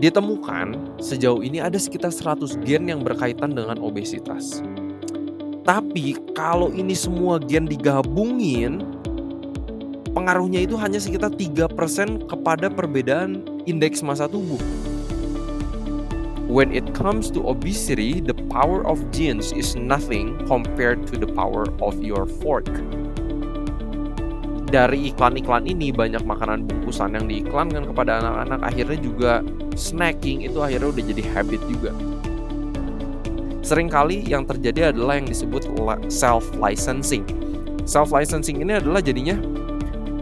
ditemukan sejauh ini ada sekitar 100 gen yang berkaitan dengan obesitas. Tapi kalau ini semua gen digabungin, pengaruhnya itu hanya sekitar 3% kepada perbedaan indeks massa tubuh. When it comes to obesity, the power of genes is nothing compared to the power of your fork. Dari iklan-iklan ini banyak makanan bungkusan yang diiklankan kepada anak-anak akhirnya juga snacking itu akhirnya udah jadi habit juga. Seringkali yang terjadi adalah yang disebut self licensing. Self licensing ini adalah jadinya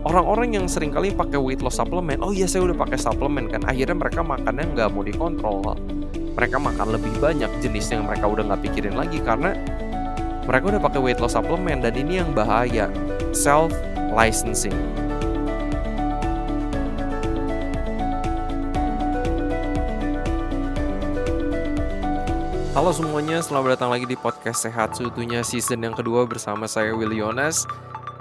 orang-orang yang sering kali pakai weight loss supplement, oh iya saya udah pakai suplemen kan, akhirnya mereka makannya nggak mau dikontrol mereka makan lebih banyak jenis yang mereka udah nggak pikirin lagi karena mereka udah pakai weight loss supplement dan ini yang bahaya self licensing. Halo semuanya, selamat datang lagi di podcast Sehat Seutuhnya season yang kedua bersama saya Willy Yonas.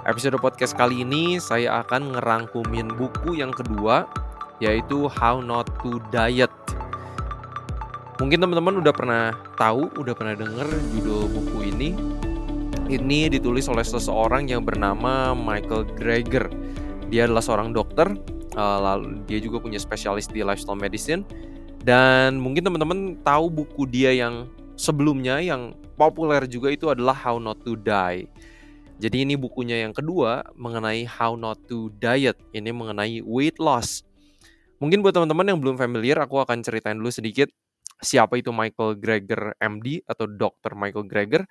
Episode podcast kali ini saya akan ngerangkumin buku yang kedua yaitu How Not to Diet Mungkin teman-teman udah pernah tahu, udah pernah denger judul buku ini. Ini ditulis oleh seseorang yang bernama Michael Greger. Dia adalah seorang dokter, uh, lalu dia juga punya spesialis di lifestyle medicine. Dan mungkin teman-teman tahu buku dia yang sebelumnya yang populer juga itu adalah How Not to Die. Jadi ini bukunya yang kedua mengenai How Not to Diet. Ini mengenai weight loss. Mungkin buat teman-teman yang belum familiar, aku akan ceritain dulu sedikit siapa itu Michael Greger MD atau Dr. Michael Greger.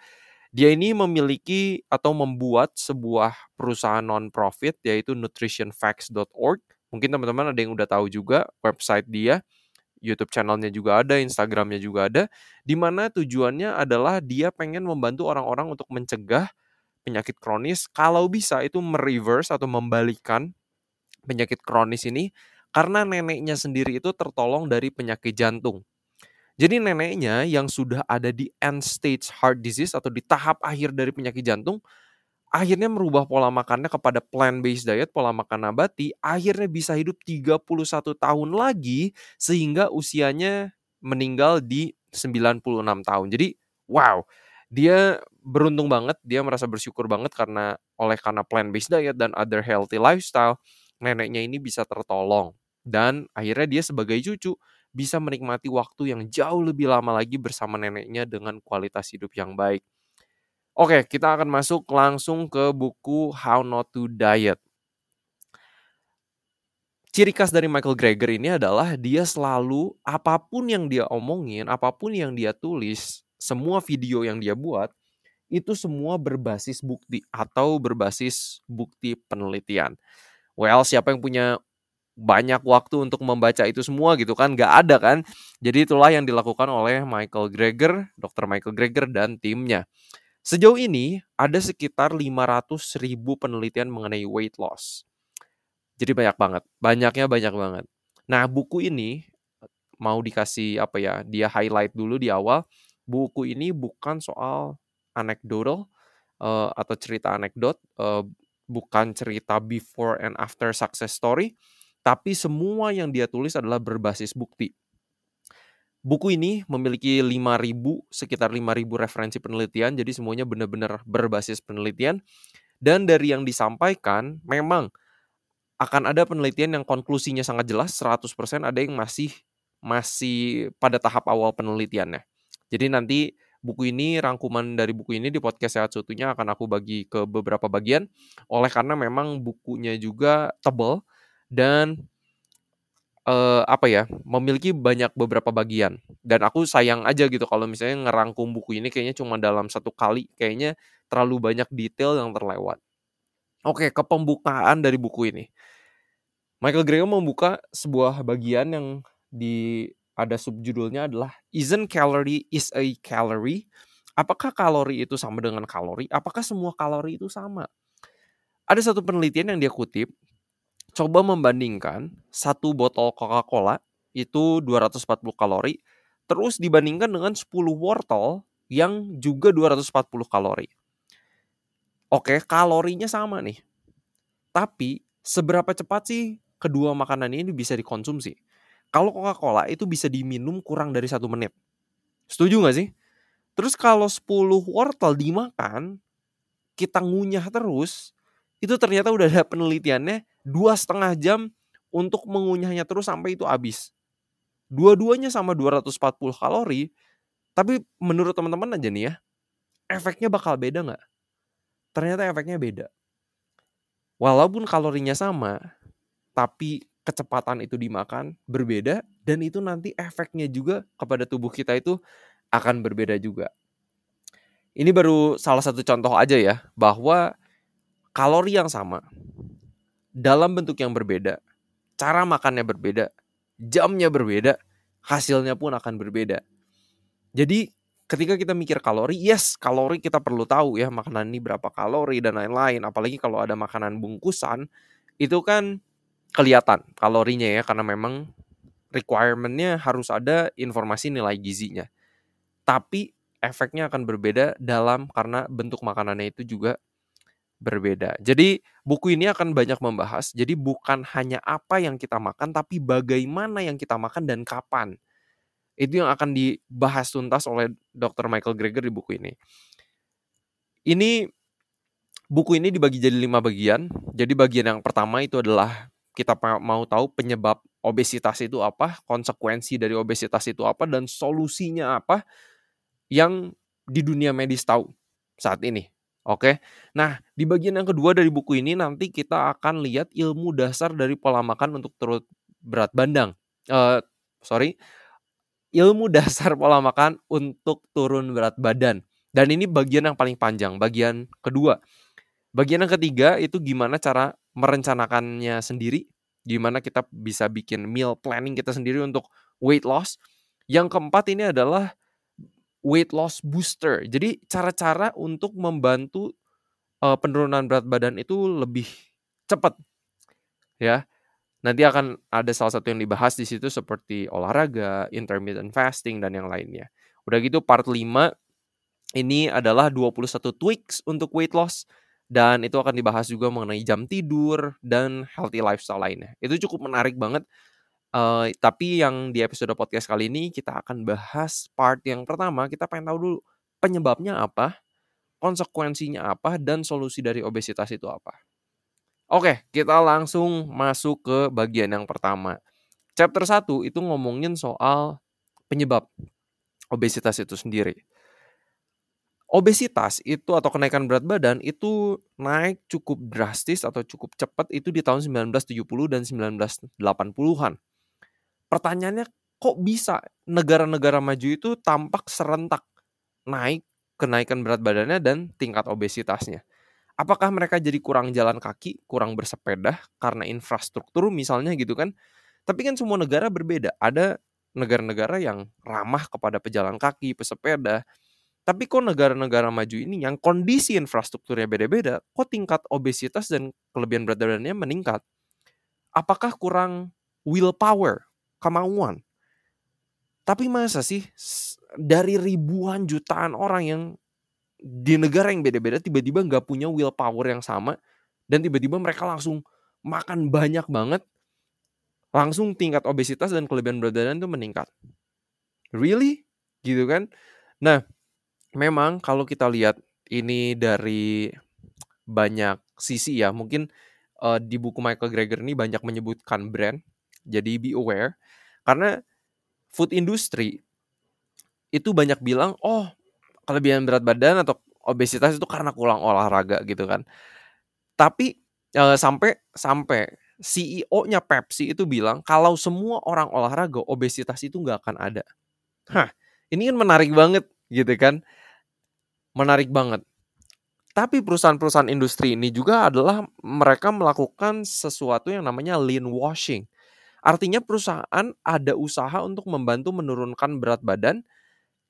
Dia ini memiliki atau membuat sebuah perusahaan non-profit yaitu nutritionfacts.org. Mungkin teman-teman ada yang udah tahu juga website dia, YouTube channelnya juga ada, Instagramnya juga ada, di mana tujuannya adalah dia pengen membantu orang-orang untuk mencegah penyakit kronis, kalau bisa itu mereverse atau membalikan penyakit kronis ini karena neneknya sendiri itu tertolong dari penyakit jantung. Jadi neneknya yang sudah ada di end stage heart disease atau di tahap akhir dari penyakit jantung, akhirnya merubah pola makannya kepada plant-based diet, pola makan nabati, akhirnya bisa hidup 31 tahun lagi sehingga usianya meninggal di 96 tahun. Jadi wow, dia beruntung banget, dia merasa bersyukur banget karena oleh karena plant-based diet dan other healthy lifestyle, neneknya ini bisa tertolong. Dan akhirnya dia sebagai cucu bisa menikmati waktu yang jauh lebih lama lagi bersama neneknya dengan kualitas hidup yang baik. Oke, kita akan masuk langsung ke buku How Not to Diet. Ciri khas dari Michael Greger ini adalah dia selalu apa pun yang dia omongin, apa pun yang dia tulis, semua video yang dia buat itu semua berbasis bukti atau berbasis bukti penelitian. Well, siapa yang punya banyak waktu untuk membaca itu semua gitu kan nggak ada kan jadi itulah yang dilakukan oleh Michael Greger Dr. Michael Greger dan timnya sejauh ini ada sekitar 500 ribu penelitian mengenai weight loss jadi banyak banget banyaknya banyak banget nah buku ini mau dikasih apa ya dia highlight dulu di awal buku ini bukan soal anekdotal uh, atau cerita anekdot uh, bukan cerita before and after success story tapi semua yang dia tulis adalah berbasis bukti. Buku ini memiliki 5000 sekitar 5000 referensi penelitian jadi semuanya benar-benar berbasis penelitian dan dari yang disampaikan memang akan ada penelitian yang konklusinya sangat jelas 100% ada yang masih masih pada tahap awal penelitiannya. Jadi nanti buku ini rangkuman dari buku ini di podcast sehat seutuhnya akan aku bagi ke beberapa bagian oleh karena memang bukunya juga tebal dan uh, apa ya, memiliki banyak beberapa bagian dan aku sayang aja gitu kalau misalnya ngerangkum buku ini kayaknya cuma dalam satu kali, kayaknya terlalu banyak detail yang terlewat. Oke, ke pembukaan dari buku ini. Michael Greger membuka sebuah bagian yang di ada subjudulnya adalah Isn't calorie is a calorie? Apakah kalori itu sama dengan kalori? Apakah semua kalori itu sama? Ada satu penelitian yang dia kutip coba membandingkan satu botol Coca-Cola itu 240 kalori terus dibandingkan dengan 10 wortel yang juga 240 kalori. Oke, kalorinya sama nih. Tapi seberapa cepat sih kedua makanan ini bisa dikonsumsi? Kalau Coca-Cola itu bisa diminum kurang dari satu menit. Setuju nggak sih? Terus kalau 10 wortel dimakan, kita ngunyah terus, itu ternyata udah ada penelitiannya dua setengah jam untuk mengunyahnya terus sampai itu habis. Dua-duanya sama 240 kalori, tapi menurut teman-teman aja nih ya, efeknya bakal beda nggak? Ternyata efeknya beda. Walaupun kalorinya sama, tapi kecepatan itu dimakan berbeda dan itu nanti efeknya juga kepada tubuh kita itu akan berbeda juga. Ini baru salah satu contoh aja ya bahwa kalori yang sama dalam bentuk yang berbeda, cara makannya berbeda, jamnya berbeda, hasilnya pun akan berbeda. Jadi ketika kita mikir kalori, yes kalori kita perlu tahu ya makanan ini berapa kalori dan lain-lain. Apalagi kalau ada makanan bungkusan itu kan kelihatan kalorinya ya karena memang requirementnya harus ada informasi nilai gizinya. Tapi efeknya akan berbeda dalam karena bentuk makanannya itu juga berbeda. Jadi buku ini akan banyak membahas. Jadi bukan hanya apa yang kita makan, tapi bagaimana yang kita makan dan kapan. Itu yang akan dibahas tuntas oleh Dr. Michael Greger di buku ini. Ini buku ini dibagi jadi lima bagian. Jadi bagian yang pertama itu adalah kita mau tahu penyebab obesitas itu apa, konsekuensi dari obesitas itu apa, dan solusinya apa yang di dunia medis tahu saat ini. Oke, nah di bagian yang kedua dari buku ini nanti kita akan lihat ilmu dasar dari pola makan untuk turut berat badan. Uh, sorry, ilmu dasar pola makan untuk turun berat badan. Dan ini bagian yang paling panjang, bagian kedua. Bagian yang ketiga itu gimana cara merencanakannya sendiri, gimana kita bisa bikin meal planning kita sendiri untuk weight loss. Yang keempat ini adalah weight loss booster. Jadi cara-cara untuk membantu uh, penurunan berat badan itu lebih cepat. Ya. Nanti akan ada salah satu yang dibahas di situ seperti olahraga, intermittent fasting dan yang lainnya. Udah gitu part 5 ini adalah 21 tweaks untuk weight loss dan itu akan dibahas juga mengenai jam tidur dan healthy lifestyle lainnya. Itu cukup menarik banget. Uh, tapi yang di episode podcast kali ini kita akan bahas part yang pertama. Kita pengen tahu dulu penyebabnya apa, konsekuensinya apa, dan solusi dari obesitas itu apa. Oke, kita langsung masuk ke bagian yang pertama. Chapter 1 itu ngomongin soal penyebab obesitas itu sendiri obesitas itu atau kenaikan berat badan itu naik cukup drastis atau cukup cepat itu di tahun 1970 dan 1980-an. Pertanyaannya kok bisa negara-negara maju itu tampak serentak naik kenaikan berat badannya dan tingkat obesitasnya. Apakah mereka jadi kurang jalan kaki, kurang bersepeda karena infrastruktur misalnya gitu kan? Tapi kan semua negara berbeda. Ada negara-negara yang ramah kepada pejalan kaki, pesepeda, tapi kok negara-negara maju ini yang kondisi infrastrukturnya beda-beda, kok tingkat obesitas dan kelebihan berat badannya meningkat? Apakah kurang willpower, kemauan? Tapi masa sih dari ribuan jutaan orang yang di negara yang beda-beda tiba-tiba nggak punya willpower yang sama dan tiba-tiba mereka langsung makan banyak banget langsung tingkat obesitas dan kelebihan berat badan itu meningkat. Really? Gitu kan? Nah, memang kalau kita lihat ini dari banyak sisi ya, mungkin uh, di buku Michael Greger ini banyak menyebutkan brand. Jadi be aware karena food industry itu banyak bilang, "Oh, kelebihan berat badan atau obesitas itu karena kurang olahraga," gitu kan. Tapi uh, sampai sampai CEO-nya Pepsi itu bilang kalau semua orang olahraga obesitas itu nggak akan ada. Hah, ini kan menarik banget gitu kan menarik banget. Tapi perusahaan-perusahaan industri ini juga adalah mereka melakukan sesuatu yang namanya lean washing. Artinya perusahaan ada usaha untuk membantu menurunkan berat badan,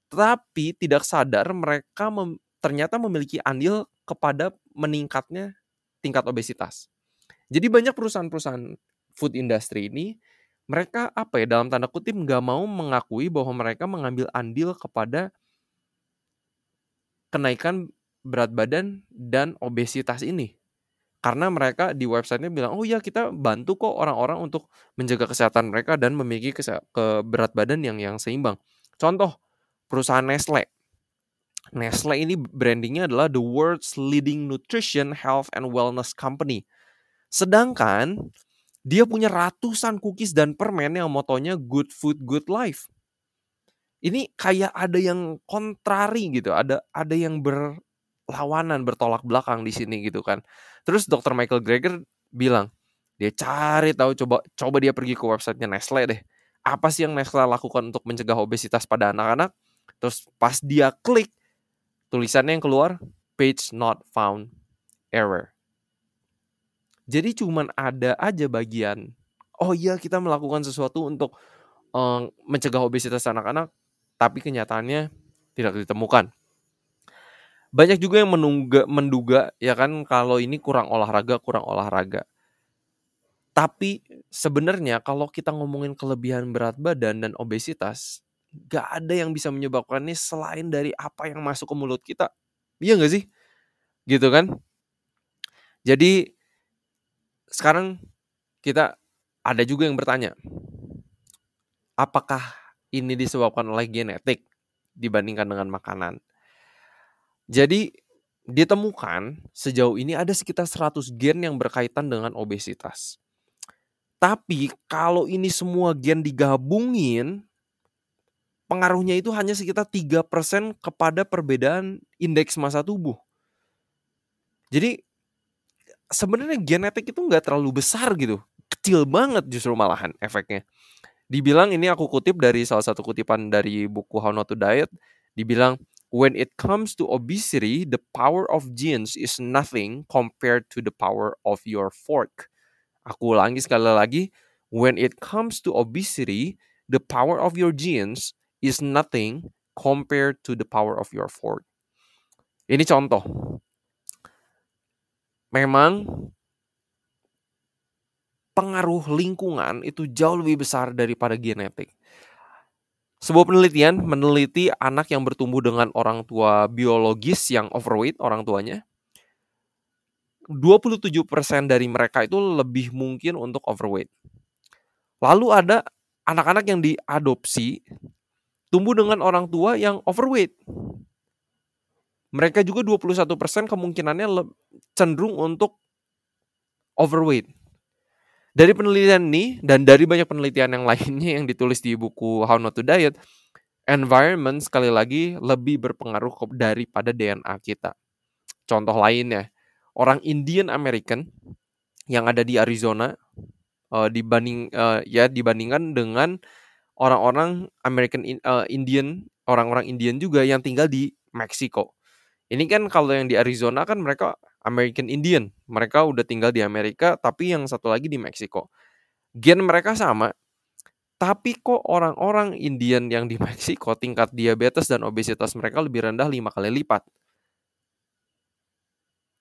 tapi tidak sadar mereka mem ternyata memiliki andil kepada meningkatnya tingkat obesitas. Jadi banyak perusahaan-perusahaan food industry ini mereka apa ya dalam tanda kutip nggak mau mengakui bahwa mereka mengambil andil kepada kenaikan berat badan dan obesitas ini. Karena mereka di websitenya bilang, "Oh ya kita bantu kok orang-orang untuk menjaga kesehatan mereka dan memiliki kese ke berat badan yang yang seimbang." Contoh, perusahaan Nestle. Nestle ini brandingnya adalah the world's leading nutrition, health, and wellness company. Sedangkan dia punya ratusan cookies dan permen yang motonya good food, good life. Ini kayak ada yang kontrari gitu, ada ada yang berlawanan, bertolak belakang di sini gitu kan. Terus Dr. Michael Greger bilang, dia cari tahu coba coba dia pergi ke websitenya Nestle deh. Apa sih yang Nestle lakukan untuk mencegah obesitas pada anak-anak? Terus pas dia klik tulisannya yang keluar page not found error. Jadi cuman ada aja bagian oh iya kita melakukan sesuatu untuk um, mencegah obesitas anak-anak tapi kenyataannya tidak ditemukan. Banyak juga yang menungga, menduga ya kan kalau ini kurang olahraga, kurang olahraga. Tapi sebenarnya kalau kita ngomongin kelebihan berat badan dan obesitas, gak ada yang bisa menyebabkannya selain dari apa yang masuk ke mulut kita. Iya gak sih? Gitu kan? Jadi sekarang kita ada juga yang bertanya, apakah ini disebabkan oleh genetik dibandingkan dengan makanan? Jadi ditemukan sejauh ini ada sekitar 100 gen yang berkaitan dengan obesitas. Tapi kalau ini semua gen digabungin, pengaruhnya itu hanya sekitar 3% kepada perbedaan indeks massa tubuh. Jadi sebenarnya genetik itu nggak terlalu besar gitu. Kecil banget justru malahan efeknya. Dibilang ini aku kutip dari salah satu kutipan dari buku How Not to Diet. Dibilang when it comes to obesity, the power of genes is nothing compared to the power of your fork. Aku ulangi sekali lagi, when it comes to obesity, the power of your genes is nothing compared to the power of your fork. Ini contoh. Memang pengaruh lingkungan itu jauh lebih besar daripada genetik. Sebuah penelitian meneliti anak yang bertumbuh dengan orang tua biologis yang overweight orang tuanya. 27% dari mereka itu lebih mungkin untuk overweight. Lalu ada anak-anak yang diadopsi tumbuh dengan orang tua yang overweight. Mereka juga 21% kemungkinannya cenderung untuk overweight. Dari penelitian ini dan dari banyak penelitian yang lainnya yang ditulis di buku How Not to Diet, environment sekali lagi lebih berpengaruh daripada DNA kita. Contoh lainnya, orang Indian American yang ada di Arizona uh, dibanding uh, ya dibandingkan dengan orang-orang American uh, Indian, orang-orang Indian juga yang tinggal di Meksiko. Ini kan kalau yang di Arizona kan mereka American Indian. Mereka udah tinggal di Amerika, tapi yang satu lagi di Meksiko. Gen mereka sama, tapi kok orang-orang Indian yang di Meksiko tingkat diabetes dan obesitas mereka lebih rendah lima kali lipat.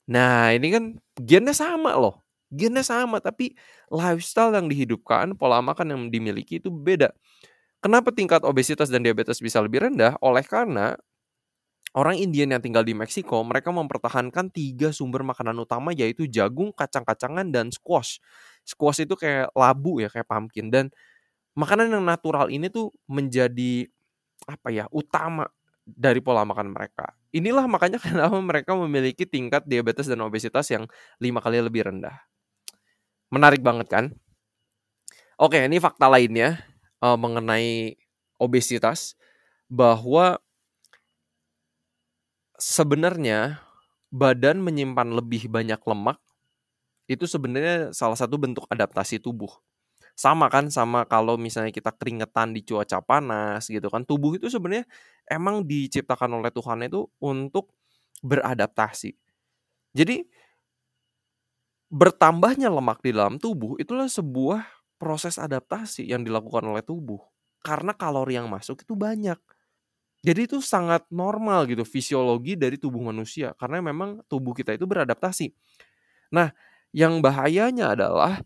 Nah, ini kan gennya sama loh. Gennya sama, tapi lifestyle yang dihidupkan, pola makan yang dimiliki itu beda. Kenapa tingkat obesitas dan diabetes bisa lebih rendah? Oleh karena Orang Indian yang tinggal di Meksiko, mereka mempertahankan tiga sumber makanan utama yaitu jagung, kacang-kacangan, dan squash. Squash itu kayak labu ya, kayak pumpkin. Dan makanan yang natural ini tuh menjadi apa ya utama dari pola makan mereka. Inilah makanya kenapa mereka memiliki tingkat diabetes dan obesitas yang lima kali lebih rendah. Menarik banget kan? Oke, ini fakta lainnya uh, mengenai obesitas bahwa sebenarnya badan menyimpan lebih banyak lemak itu sebenarnya salah satu bentuk adaptasi tubuh. Sama kan sama kalau misalnya kita keringetan di cuaca panas gitu kan. Tubuh itu sebenarnya emang diciptakan oleh Tuhan itu untuk beradaptasi. Jadi bertambahnya lemak di dalam tubuh itulah sebuah proses adaptasi yang dilakukan oleh tubuh. Karena kalori yang masuk itu banyak. Jadi itu sangat normal gitu fisiologi dari tubuh manusia karena memang tubuh kita itu beradaptasi. Nah, yang bahayanya adalah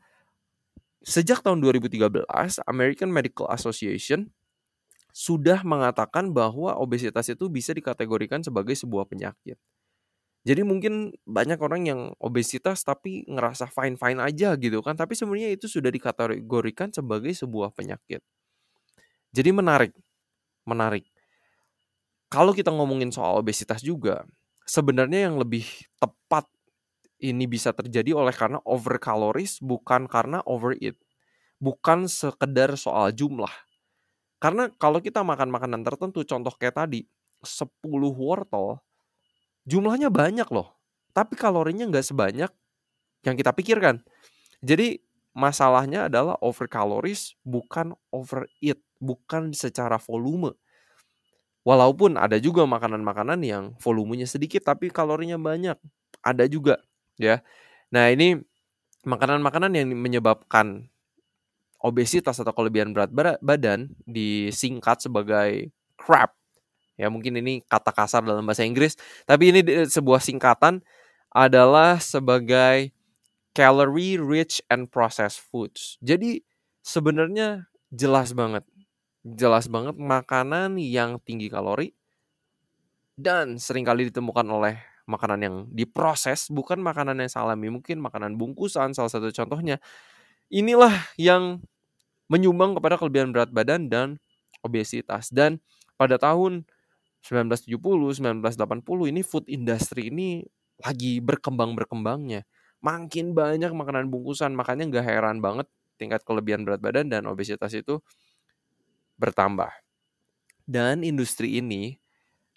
sejak tahun 2013 American Medical Association sudah mengatakan bahwa obesitas itu bisa dikategorikan sebagai sebuah penyakit. Jadi mungkin banyak orang yang obesitas tapi ngerasa fine-fine aja gitu kan, tapi sebenarnya itu sudah dikategorikan sebagai sebuah penyakit. Jadi menarik, menarik. Kalau kita ngomongin soal obesitas juga, sebenarnya yang lebih tepat ini bisa terjadi oleh karena over calories bukan karena overeat. Bukan sekedar soal jumlah. Karena kalau kita makan makanan tertentu, contoh kayak tadi, 10 wortel, jumlahnya banyak loh. Tapi kalorinya nggak sebanyak yang kita pikirkan. Jadi masalahnya adalah over calories bukan overeat, bukan secara volume. Walaupun ada juga makanan-makanan yang volumenya sedikit tapi kalorinya banyak. Ada juga ya. Nah, ini makanan-makanan yang menyebabkan obesitas atau kelebihan berat badan disingkat sebagai CRAP. Ya, mungkin ini kata kasar dalam bahasa Inggris, tapi ini sebuah singkatan adalah sebagai calorie rich and processed foods. Jadi sebenarnya jelas banget. Jelas banget makanan yang tinggi kalori dan sering kali ditemukan oleh makanan yang diproses, bukan makanan yang salami, mungkin makanan bungkusan salah satu contohnya. Inilah yang menyumbang kepada kelebihan berat badan dan obesitas. Dan pada tahun 1970, 1980 ini food industry ini lagi berkembang-berkembangnya. Makin banyak makanan bungkusan, makanya nggak heran banget tingkat kelebihan berat badan dan obesitas itu bertambah. Dan industri ini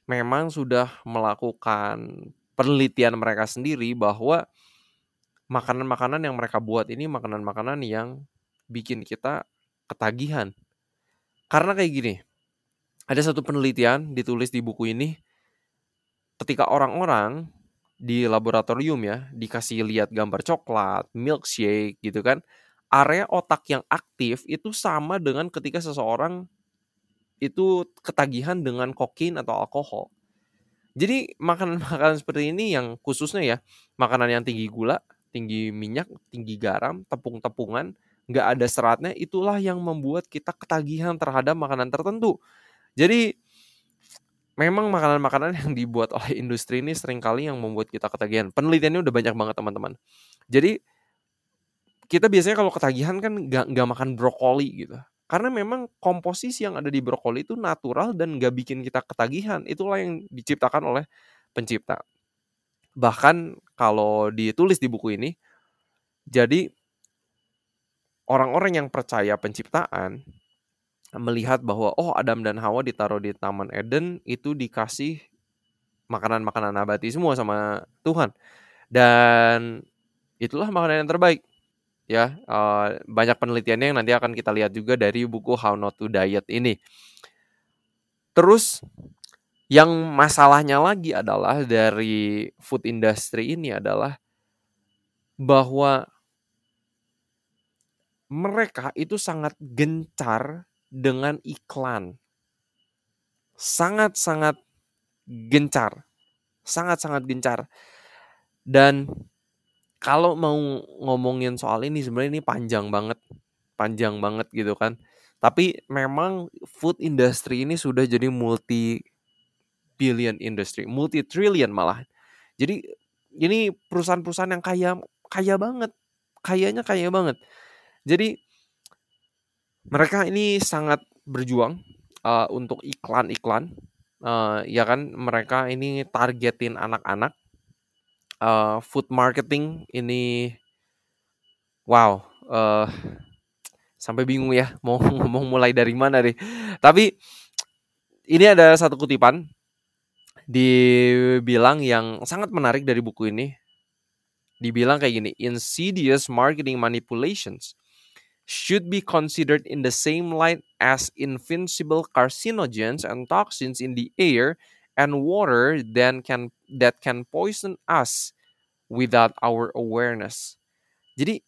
memang sudah melakukan penelitian mereka sendiri bahwa makanan-makanan yang mereka buat ini makanan-makanan yang bikin kita ketagihan. Karena kayak gini, ada satu penelitian ditulis di buku ini, ketika orang-orang di laboratorium ya dikasih lihat gambar coklat, milkshake gitu kan, area otak yang aktif itu sama dengan ketika seseorang itu ketagihan dengan kokain atau alkohol. Jadi makanan-makanan seperti ini yang khususnya ya, makanan yang tinggi gula, tinggi minyak, tinggi garam, tepung-tepungan, nggak ada seratnya, itulah yang membuat kita ketagihan terhadap makanan tertentu. Jadi memang makanan-makanan yang dibuat oleh industri ini sering kali yang membuat kita ketagihan. Penelitiannya udah banyak banget teman-teman. Jadi kita biasanya kalau ketagihan kan nggak nggak makan brokoli gitu. Karena memang komposisi yang ada di brokoli itu natural dan nggak bikin kita ketagihan. Itulah yang diciptakan oleh pencipta. Bahkan kalau ditulis di buku ini, jadi orang-orang yang percaya penciptaan melihat bahwa oh Adam dan Hawa ditaruh di Taman Eden itu dikasih makanan-makanan nabati semua sama Tuhan dan itulah makanan yang terbaik ya uh, banyak penelitiannya yang nanti akan kita lihat juga dari buku How Not to Diet ini terus yang masalahnya lagi adalah dari food industry ini adalah bahwa mereka itu sangat gencar dengan iklan. Sangat-sangat gencar. Sangat-sangat gencar. Dan kalau mau ngomongin soal ini sebenarnya ini panjang banget. Panjang banget gitu kan. Tapi memang food industry ini sudah jadi multi billion industry, multi trillion malah. Jadi ini perusahaan-perusahaan yang kaya kaya banget. Kayanya kaya banget. Jadi mereka ini sangat berjuang uh, untuk iklan-iklan, uh, ya kan mereka ini targetin anak-anak. Uh, food marketing ini wow, uh, sampai bingung ya mau ngomong mulai dari mana deh. Tapi ini ada satu kutipan dibilang yang sangat menarik dari buku ini. Dibilang kayak gini, insidious marketing manipulations should be considered in the same light as invincible carcinogens and toxins in the air and water then can that can poison us without our awareness. Jadi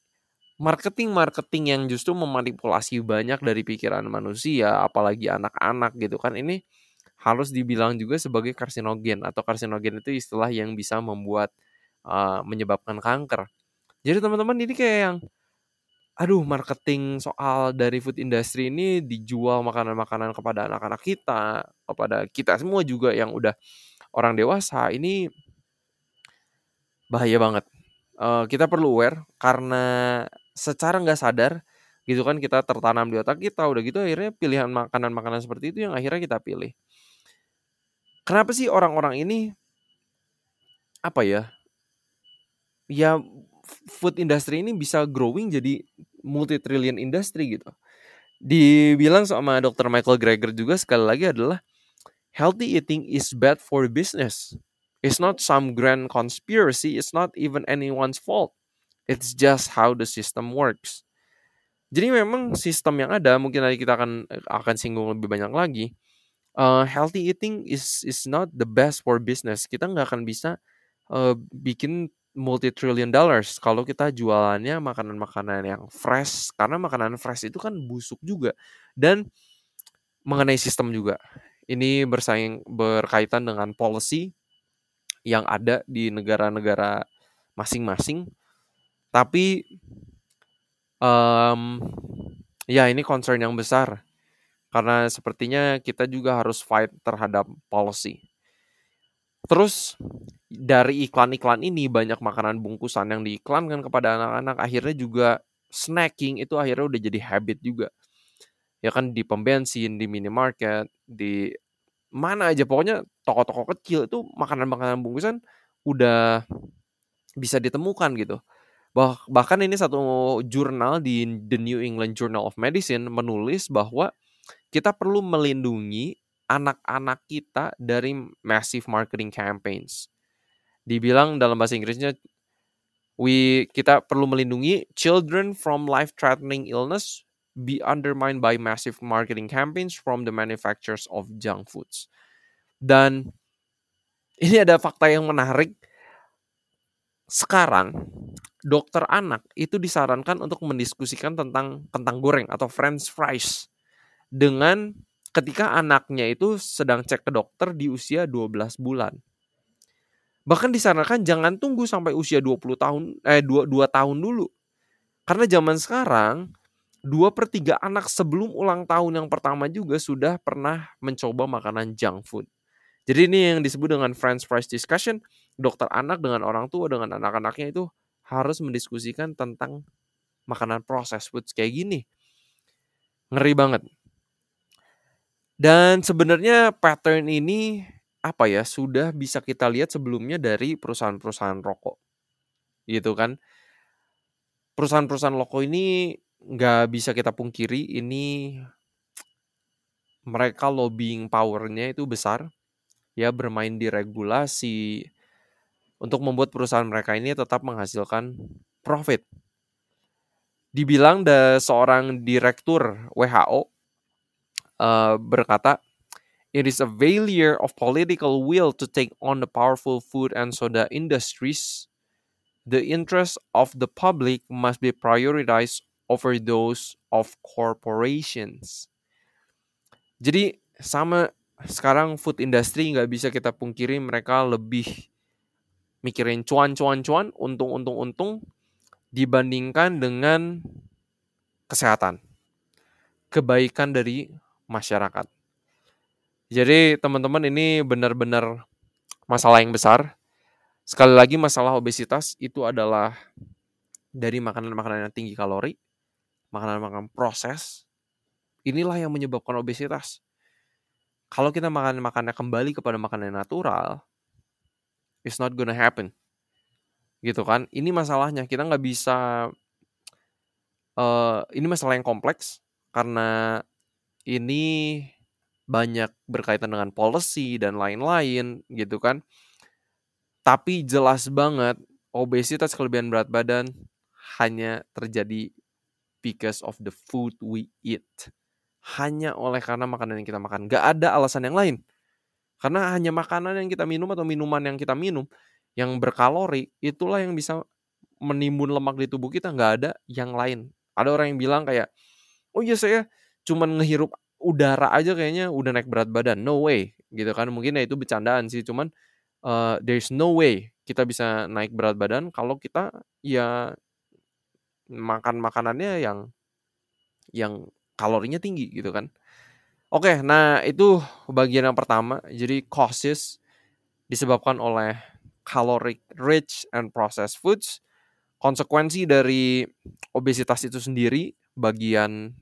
marketing-marketing yang justru memanipulasi banyak dari pikiran manusia, apalagi anak-anak gitu kan ini harus dibilang juga sebagai karsinogen atau karsinogen itu istilah yang bisa membuat uh, menyebabkan kanker. Jadi teman-teman ini kayak yang aduh marketing soal dari food industry ini dijual makanan-makanan kepada anak-anak kita, kepada kita semua juga yang udah orang dewasa ini Bahaya banget. Uh, kita perlu aware karena secara nggak sadar gitu kan kita tertanam di otak kita udah gitu akhirnya pilihan makanan-makanan seperti itu yang akhirnya kita pilih. Kenapa sih orang-orang ini apa ya? Ya food industry ini bisa growing jadi multi trillion industry gitu. Dibilang sama Dr. Michael Greger juga sekali lagi adalah healthy eating is bad for business. It's not some grand conspiracy, it's not even anyone's fault. It's just how the system works. Jadi memang sistem yang ada mungkin nanti kita akan akan singgung lebih banyak lagi. Uh, healthy eating is is not the best for business. Kita nggak akan bisa uh, bikin multi trillion dollars. Kalau kita jualannya makanan-makanan yang fresh karena makanan fresh itu kan busuk juga. Dan mengenai sistem juga. Ini bersaing berkaitan dengan policy yang ada di negara-negara masing-masing. Tapi um, ya ini concern yang besar. Karena sepertinya kita juga harus fight terhadap policy. Terus dari iklan-iklan ini banyak makanan bungkusan yang diiklankan kepada anak-anak akhirnya juga snacking itu akhirnya udah jadi habit juga. Ya kan di pom bensin, di minimarket, di mana aja pokoknya toko-toko kecil itu makanan-makanan bungkusan udah bisa ditemukan gitu. Bah bahkan ini satu jurnal di The New England Journal of Medicine menulis bahwa kita perlu melindungi anak-anak kita dari massive marketing campaigns. Dibilang dalam bahasa Inggrisnya we kita perlu melindungi children from life-threatening illness be undermined by massive marketing campaigns from the manufacturers of junk foods. Dan ini ada fakta yang menarik. Sekarang dokter anak itu disarankan untuk mendiskusikan tentang kentang goreng atau french fries dengan ketika anaknya itu sedang cek ke dokter di usia 12 bulan. Bahkan disarankan jangan tunggu sampai usia 20 tahun eh 2, 2 tahun dulu. Karena zaman sekarang 2 per 3 anak sebelum ulang tahun yang pertama juga sudah pernah mencoba makanan junk food. Jadi ini yang disebut dengan French fries discussion. Dokter anak dengan orang tua dengan anak-anaknya itu harus mendiskusikan tentang makanan proses food kayak gini. Ngeri banget. Dan sebenarnya pattern ini apa ya sudah bisa kita lihat sebelumnya dari perusahaan-perusahaan rokok, gitu kan? Perusahaan-perusahaan rokok ini nggak bisa kita pungkiri ini mereka lobbying powernya itu besar, ya bermain di regulasi untuk membuat perusahaan mereka ini tetap menghasilkan profit. Dibilang ada seorang direktur WHO uh, berkata, It is a failure of political will to take on the powerful food and soda industries. The interests of the public must be prioritized over those of corporations. Jadi sama sekarang food industry nggak bisa kita pungkiri mereka lebih mikirin cuan cuan cuan untung untung untung dibandingkan dengan kesehatan kebaikan dari masyarakat. Jadi teman-teman ini benar-benar masalah yang besar. Sekali lagi masalah obesitas itu adalah dari makanan-makanan yang tinggi kalori, makanan-makanan proses. Inilah yang menyebabkan obesitas. Kalau kita makan makannya kembali kepada makanan natural, it's not gonna happen. Gitu kan? Ini masalahnya kita nggak bisa. Uh, ini masalah yang kompleks karena ini banyak berkaitan dengan policy dan lain-lain gitu kan. Tapi jelas banget obesitas kelebihan berat badan hanya terjadi because of the food we eat. Hanya oleh karena makanan yang kita makan. Gak ada alasan yang lain. Karena hanya makanan yang kita minum atau minuman yang kita minum yang berkalori itulah yang bisa menimbun lemak di tubuh kita. Gak ada yang lain. Ada orang yang bilang kayak, oh iya saya cuman ngehirup udara aja kayaknya udah naik berat badan. No way gitu kan. Mungkin ya itu bercandaan sih, cuman uh, there's no way kita bisa naik berat badan kalau kita ya makan makanannya yang yang kalorinya tinggi gitu kan. Oke, nah itu bagian yang pertama. Jadi causes disebabkan oleh caloric rich and processed foods. Konsekuensi dari obesitas itu sendiri, bagian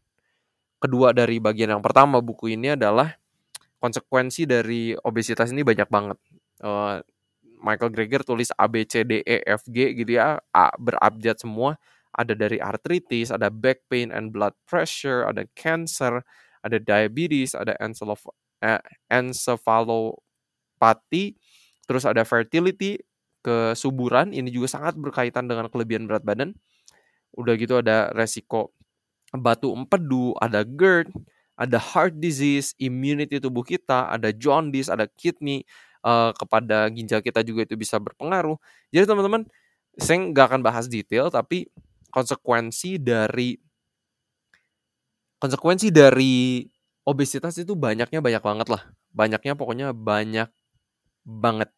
kedua dari bagian yang pertama buku ini adalah konsekuensi dari obesitas ini banyak banget. Uh, Michael Greger tulis A B C D E F G gitu ya, A berabjad semua. Ada dari artritis, ada back pain and blood pressure, ada cancer, ada diabetes, ada eh, encephalopathy, terus ada fertility, kesuburan, ini juga sangat berkaitan dengan kelebihan berat badan. Udah gitu ada resiko batu empedu, ada GERD, ada heart disease, immunity tubuh kita, ada jaundice, ada kidney, uh, kepada ginjal kita juga itu bisa berpengaruh. Jadi teman-teman, saya nggak akan bahas detail, tapi konsekuensi dari konsekuensi dari obesitas itu banyaknya banyak banget lah. Banyaknya pokoknya banyak banget.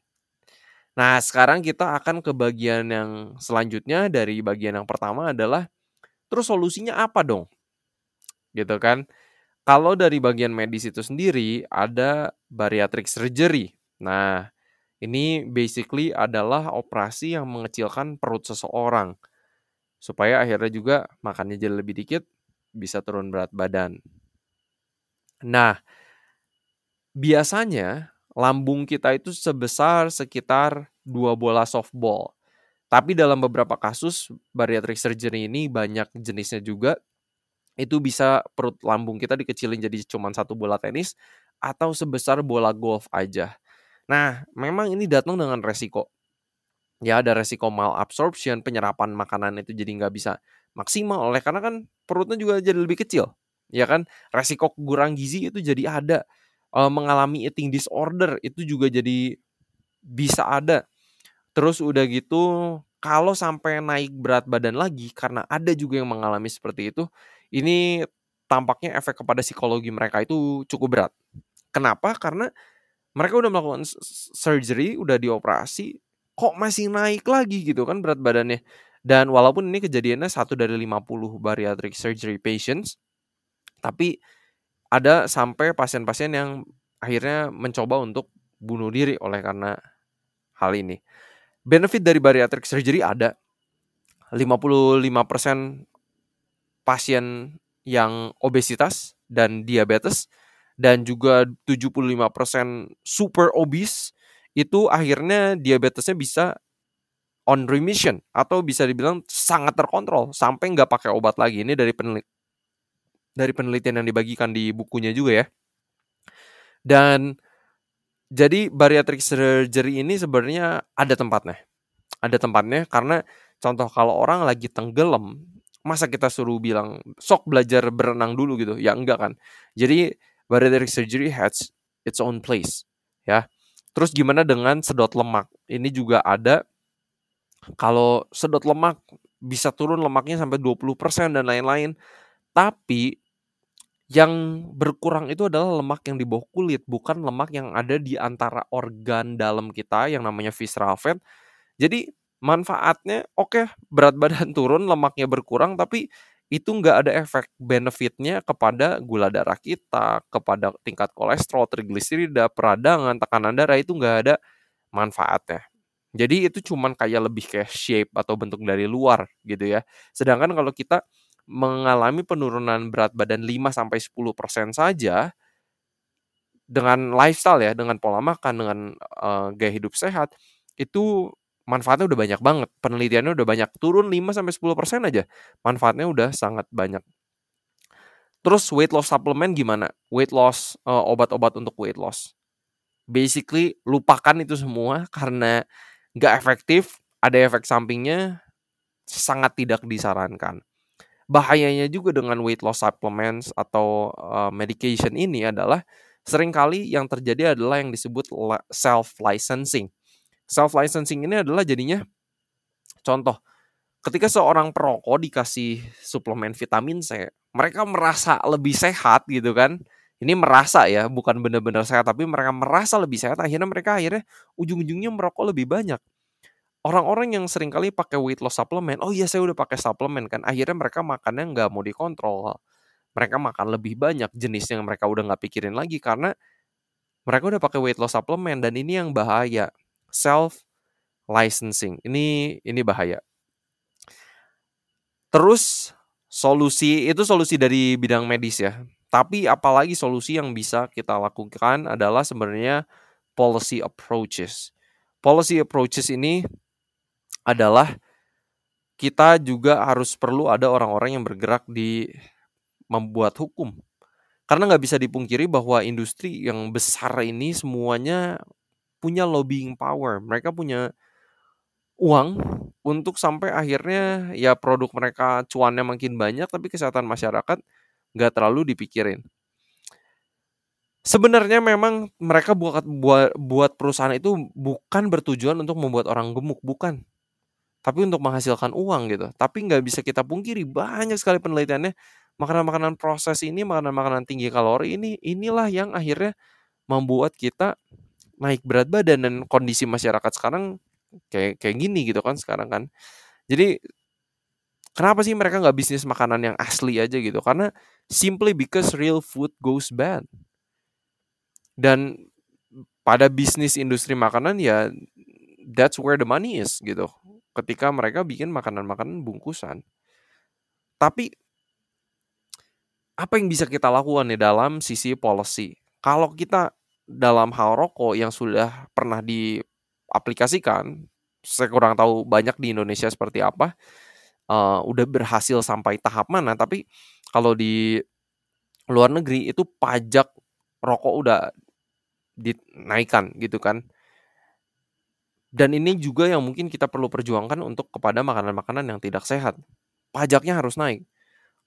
Nah, sekarang kita akan ke bagian yang selanjutnya dari bagian yang pertama adalah terus solusinya apa dong? Gitu kan? Kalau dari bagian medis itu sendiri ada bariatric surgery. Nah, ini basically adalah operasi yang mengecilkan perut seseorang supaya akhirnya juga makannya jadi lebih dikit, bisa turun berat badan. Nah, biasanya lambung kita itu sebesar sekitar dua bola softball. Tapi dalam beberapa kasus bariatric surgery ini banyak jenisnya juga. Itu bisa perut lambung kita dikecilin jadi cuma satu bola tenis atau sebesar bola golf aja. Nah, memang ini datang dengan resiko. Ya, ada resiko malabsorption, penyerapan makanan itu jadi nggak bisa maksimal oleh karena kan perutnya juga jadi lebih kecil. Ya kan, resiko kurang gizi itu jadi ada. E, mengalami eating disorder itu juga jadi bisa ada. Terus udah gitu, kalau sampai naik berat badan lagi karena ada juga yang mengalami seperti itu, ini tampaknya efek kepada psikologi mereka itu cukup berat. Kenapa? Karena mereka udah melakukan surgery, udah dioperasi, kok masih naik lagi gitu kan berat badannya. Dan walaupun ini kejadiannya satu dari 50 bariatric surgery patients, tapi ada sampai pasien-pasien yang akhirnya mencoba untuk bunuh diri oleh karena hal ini. Benefit dari bariatric surgery ada. 55% pasien yang obesitas dan diabetes dan juga 75% super obese itu akhirnya diabetesnya bisa on remission atau bisa dibilang sangat terkontrol sampai nggak pakai obat lagi ini dari penelit dari penelitian yang dibagikan di bukunya juga ya dan jadi bariatric surgery ini sebenarnya ada tempatnya ada tempatnya karena contoh kalau orang lagi tenggelam masa kita suruh bilang sok belajar berenang dulu gitu ya enggak kan jadi bariatric surgery has its own place ya. Terus gimana dengan sedot lemak? Ini juga ada kalau sedot lemak bisa turun lemaknya sampai 20% dan lain-lain. Tapi yang berkurang itu adalah lemak yang di bawah kulit, bukan lemak yang ada di antara organ dalam kita yang namanya visceral fat. Jadi manfaatnya oke, okay, berat badan turun, lemaknya berkurang, tapi itu nggak ada efek benefitnya kepada gula darah kita, kepada tingkat kolesterol, trigliserida, peradangan, tekanan darah itu nggak ada manfaatnya. Jadi itu cuman kayak lebih kayak shape atau bentuk dari luar gitu ya. Sedangkan kalau kita mengalami penurunan berat badan 5 sampai 10% saja dengan lifestyle ya, dengan pola makan, dengan uh, gaya hidup sehat, itu manfaatnya udah banyak banget. Penelitiannya udah banyak. Turun 5 sampai 10% aja. Manfaatnya udah sangat banyak. Terus weight loss supplement gimana? Weight loss uh, obat-obat untuk weight loss. Basically lupakan itu semua karena nggak efektif, ada efek sampingnya sangat tidak disarankan. Bahayanya juga dengan weight loss supplements atau uh, medication ini adalah sering kali yang terjadi adalah yang disebut self licensing self licensing ini adalah jadinya contoh ketika seorang perokok dikasih suplemen vitamin C, mereka merasa lebih sehat gitu kan. Ini merasa ya, bukan benar-benar sehat, tapi mereka merasa lebih sehat. Akhirnya mereka akhirnya ujung-ujungnya merokok lebih banyak. Orang-orang yang sering kali pakai weight loss supplement, oh iya saya udah pakai suplemen kan. Akhirnya mereka makannya nggak mau dikontrol. Mereka makan lebih banyak jenis yang mereka udah nggak pikirin lagi karena mereka udah pakai weight loss supplement dan ini yang bahaya self licensing. Ini ini bahaya. Terus solusi itu solusi dari bidang medis ya. Tapi apalagi solusi yang bisa kita lakukan adalah sebenarnya policy approaches. Policy approaches ini adalah kita juga harus perlu ada orang-orang yang bergerak di membuat hukum. Karena nggak bisa dipungkiri bahwa industri yang besar ini semuanya punya lobbying power. Mereka punya uang untuk sampai akhirnya ya produk mereka cuannya makin banyak tapi kesehatan masyarakat nggak terlalu dipikirin. Sebenarnya memang mereka buat buat buat perusahaan itu bukan bertujuan untuk membuat orang gemuk, bukan. Tapi untuk menghasilkan uang gitu. Tapi nggak bisa kita pungkiri banyak sekali penelitiannya makanan-makanan proses ini, makanan-makanan tinggi kalori ini inilah yang akhirnya membuat kita naik berat badan dan kondisi masyarakat sekarang kayak kayak gini gitu kan sekarang kan. Jadi kenapa sih mereka nggak bisnis makanan yang asli aja gitu? Karena simply because real food goes bad. Dan pada bisnis industri makanan ya that's where the money is gitu. Ketika mereka bikin makanan-makanan bungkusan. Tapi apa yang bisa kita lakukan nih dalam sisi policy? Kalau kita dalam hal rokok yang sudah pernah diaplikasikan, saya kurang tahu banyak di Indonesia seperti apa, uh, udah berhasil sampai tahap mana. Tapi kalau di luar negeri itu pajak rokok udah dinaikkan gitu kan. Dan ini juga yang mungkin kita perlu perjuangkan untuk kepada makanan-makanan yang tidak sehat. Pajaknya harus naik.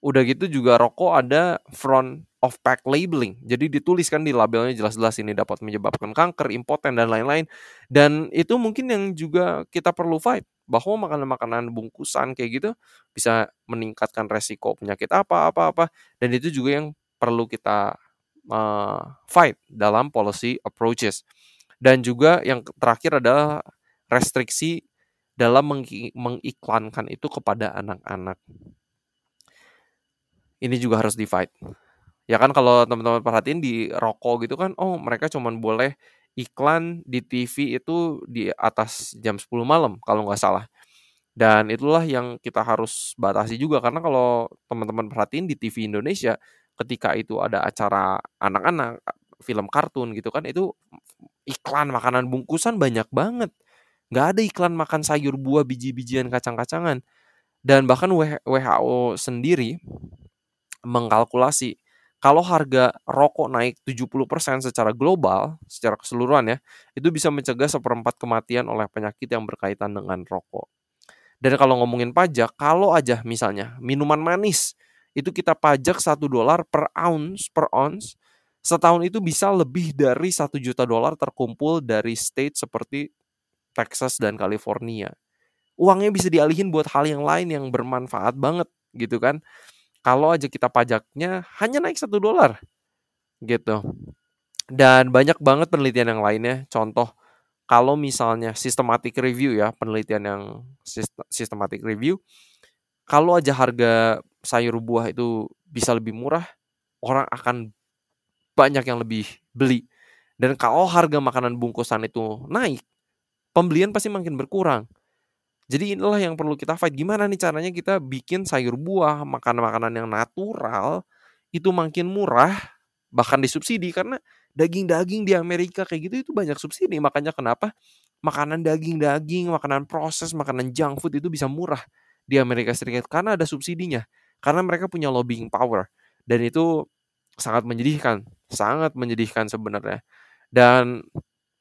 Udah gitu juga rokok ada front of pack labeling. Jadi dituliskan di labelnya jelas-jelas ini dapat menyebabkan kanker, impoten dan lain-lain. Dan itu mungkin yang juga kita perlu fight bahwa makanan-makanan bungkusan kayak gitu bisa meningkatkan resiko penyakit apa apa apa dan itu juga yang perlu kita uh, fight dalam policy approaches. Dan juga yang terakhir adalah restriksi dalam mengiklankan itu kepada anak-anak. Ini juga harus di fight ya kan kalau teman-teman perhatiin di rokok gitu kan oh mereka cuman boleh iklan di TV itu di atas jam 10 malam kalau nggak salah. Dan itulah yang kita harus batasi juga karena kalau teman-teman perhatiin di TV Indonesia ketika itu ada acara anak-anak film kartun gitu kan itu iklan makanan bungkusan banyak banget nggak ada iklan makan sayur buah biji-bijian kacang-kacangan dan bahkan WHO sendiri mengkalkulasi kalau harga rokok naik 70% secara global, secara keseluruhan ya, itu bisa mencegah seperempat kematian oleh penyakit yang berkaitan dengan rokok. Dan kalau ngomongin pajak, kalau aja misalnya minuman manis itu kita pajak satu dolar per ounce per ounce, setahun itu bisa lebih dari satu juta dolar terkumpul dari state seperti Texas dan California. Uangnya bisa dialihin buat hal yang lain yang bermanfaat banget gitu kan. Kalau aja kita pajaknya hanya naik satu dolar gitu. Dan banyak banget penelitian yang lainnya. Contoh kalau misalnya systematic review ya penelitian yang systematic review kalau aja harga sayur buah itu bisa lebih murah orang akan banyak yang lebih beli. Dan kalau harga makanan bungkusan itu naik pembelian pasti makin berkurang jadi inilah yang perlu kita fight. Gimana nih caranya kita bikin sayur buah, makanan-makanan yang natural itu makin murah, bahkan disubsidi karena daging-daging di Amerika kayak gitu itu banyak subsidi. Makanya kenapa makanan daging-daging, makanan proses, makanan junk food itu bisa murah di Amerika Serikat karena ada subsidinya. Karena mereka punya lobbying power dan itu sangat menyedihkan, sangat menyedihkan sebenarnya. Dan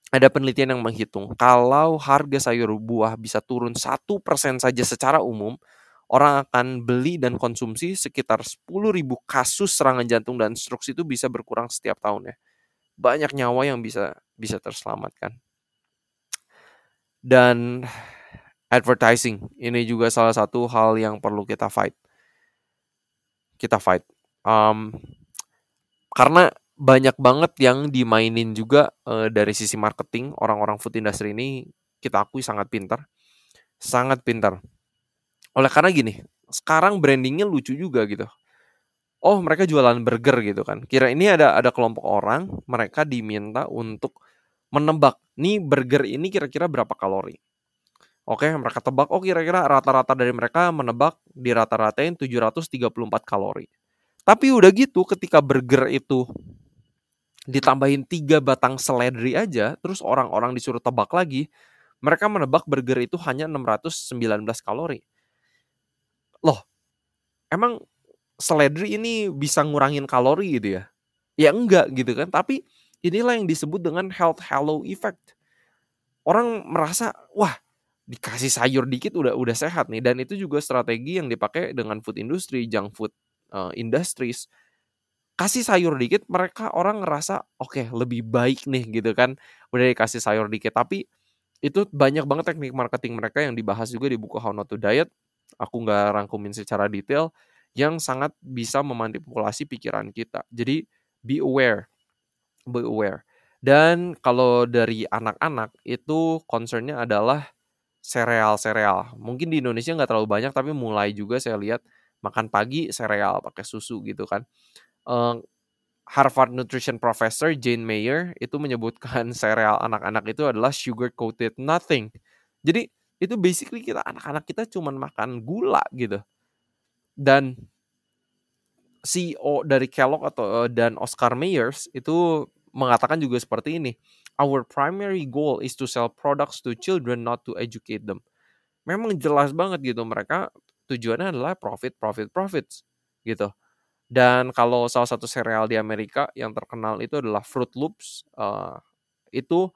ada penelitian yang menghitung kalau harga sayur buah bisa turun satu persen saja secara umum, orang akan beli dan konsumsi sekitar 10.000 kasus serangan jantung dan stroke itu bisa berkurang setiap tahun ya. Banyak nyawa yang bisa bisa terselamatkan. Dan advertising ini juga salah satu hal yang perlu kita fight. Kita fight. Um, karena banyak banget yang dimainin juga uh, dari sisi marketing orang-orang food industry ini kita akui sangat pintar. Sangat pintar. Oleh karena gini sekarang brandingnya lucu juga gitu. Oh mereka jualan burger gitu kan. Kira ini ada ada kelompok orang mereka diminta untuk menebak nih burger ini kira-kira berapa kalori? Oke, mereka tebak, oh kira-kira rata-rata dari mereka menebak di rata-ratain 734 kalori. Tapi udah gitu ketika burger itu ditambahin tiga batang seledri aja, terus orang-orang disuruh tebak lagi, mereka menebak burger itu hanya 619 kalori. Loh, emang seledri ini bisa ngurangin kalori gitu ya? Ya enggak gitu kan, tapi inilah yang disebut dengan health halo effect. Orang merasa, wah dikasih sayur dikit udah udah sehat nih dan itu juga strategi yang dipakai dengan food industry, junk food uh, industries kasih sayur dikit mereka orang ngerasa oke okay, lebih baik nih gitu kan udah dikasih sayur dikit. Tapi itu banyak banget teknik marketing mereka yang dibahas juga di buku How Not to Diet. Aku nggak rangkumin secara detail yang sangat bisa memanipulasi pikiran kita. Jadi be aware be aware. Dan kalau dari anak-anak itu concernnya adalah sereal-sereal. Mungkin di Indonesia nggak terlalu banyak tapi mulai juga saya lihat makan pagi sereal pakai susu gitu kan uh, Harvard Nutrition Professor Jane Mayer itu menyebutkan sereal anak-anak itu adalah sugar coated nothing. Jadi itu basically kita anak-anak kita cuman makan gula gitu. Dan CEO dari Kellogg atau dan Oscar Mayers itu mengatakan juga seperti ini. Our primary goal is to sell products to children, not to educate them. Memang jelas banget gitu mereka tujuannya adalah profit, profit, profits gitu. Dan kalau salah satu serial di Amerika yang terkenal itu adalah Fruit Loops, uh, itu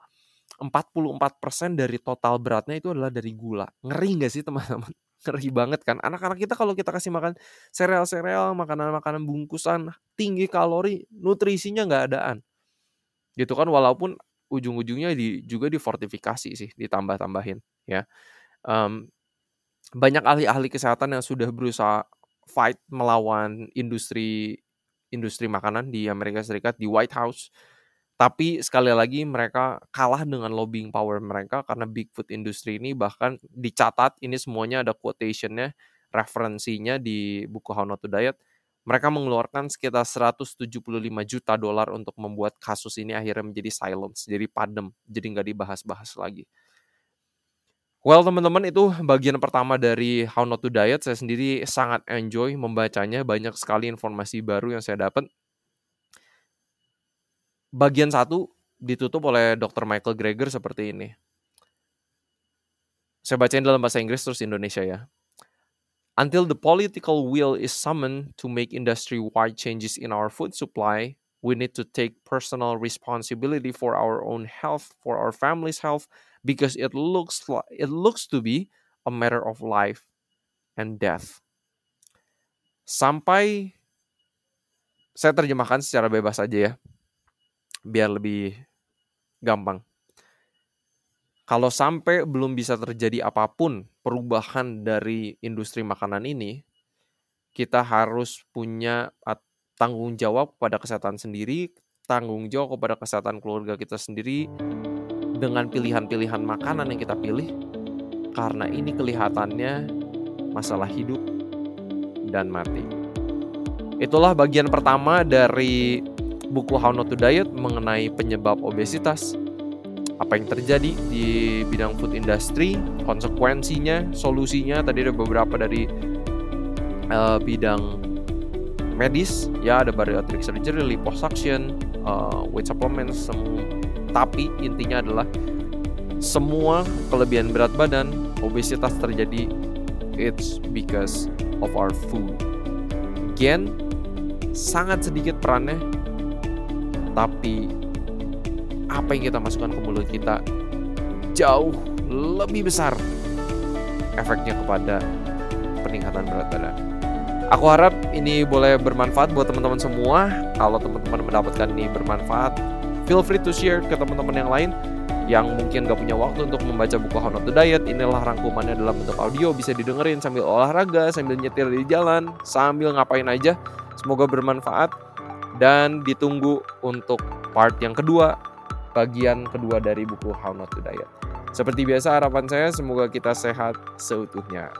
44% dari total beratnya itu adalah dari gula. Ngeri nggak sih teman-teman? Ngeri banget kan? Anak-anak kita kalau kita kasih makan sereal-sereal, makanan-makanan bungkusan tinggi kalori, nutrisinya nggak adaan. Gitu kan walaupun ujung-ujungnya di, juga difortifikasi sih, ditambah-tambahin ya. Um, banyak ahli-ahli kesehatan yang sudah berusaha fight melawan industri industri makanan di Amerika Serikat di White House. Tapi sekali lagi mereka kalah dengan lobbying power mereka karena big food industry ini bahkan dicatat ini semuanya ada quotationnya, referensinya di buku How Not to Diet. Mereka mengeluarkan sekitar 175 juta dolar untuk membuat kasus ini akhirnya menjadi silence, jadi padam, jadi nggak dibahas-bahas lagi. Well, teman-teman itu bagian pertama dari How Not to Diet. Saya sendiri sangat enjoy membacanya. Banyak sekali informasi baru yang saya dapat. Bagian satu ditutup oleh Dr. Michael Greger seperti ini. Saya bacain dalam bahasa Inggris terus Indonesia ya. Until the political will is summoned to make industry-wide changes in our food supply, we need to take personal responsibility for our own health, for our family's health, because it looks like it looks to be a matter of life and death. Sampai saya terjemahkan secara bebas aja ya. Biar lebih gampang. Kalau sampai belum bisa terjadi apa pun perubahan dari industri makanan ini, kita harus punya tanggung jawab kepada kesehatan sendiri, tanggung jawab kepada kesehatan keluarga kita sendiri, dengan pilihan-pilihan makanan yang kita pilih karena ini kelihatannya masalah hidup dan mati. Itulah bagian pertama dari buku How Not to Diet mengenai penyebab obesitas, apa yang terjadi di bidang food industry, konsekuensinya, solusinya. Tadi ada beberapa dari uh, bidang medis, ya ada bariatric surgery, liposuction, uh, weight supplements, semua tapi intinya adalah semua kelebihan berat badan, obesitas terjadi it's because of our food. Gen sangat sedikit perannya, tapi apa yang kita masukkan ke mulut kita jauh lebih besar efeknya kepada peningkatan berat badan. Aku harap ini boleh bermanfaat buat teman-teman semua. Kalau teman-teman mendapatkan ini bermanfaat, feel free to share ke teman-teman yang lain yang mungkin gak punya waktu untuk membaca buku How Not to Diet. Inilah rangkumannya dalam bentuk audio, bisa didengerin sambil olahraga, sambil nyetir di jalan, sambil ngapain aja. Semoga bermanfaat dan ditunggu untuk part yang kedua, bagian kedua dari buku How Not to Diet. Seperti biasa harapan saya semoga kita sehat seutuhnya.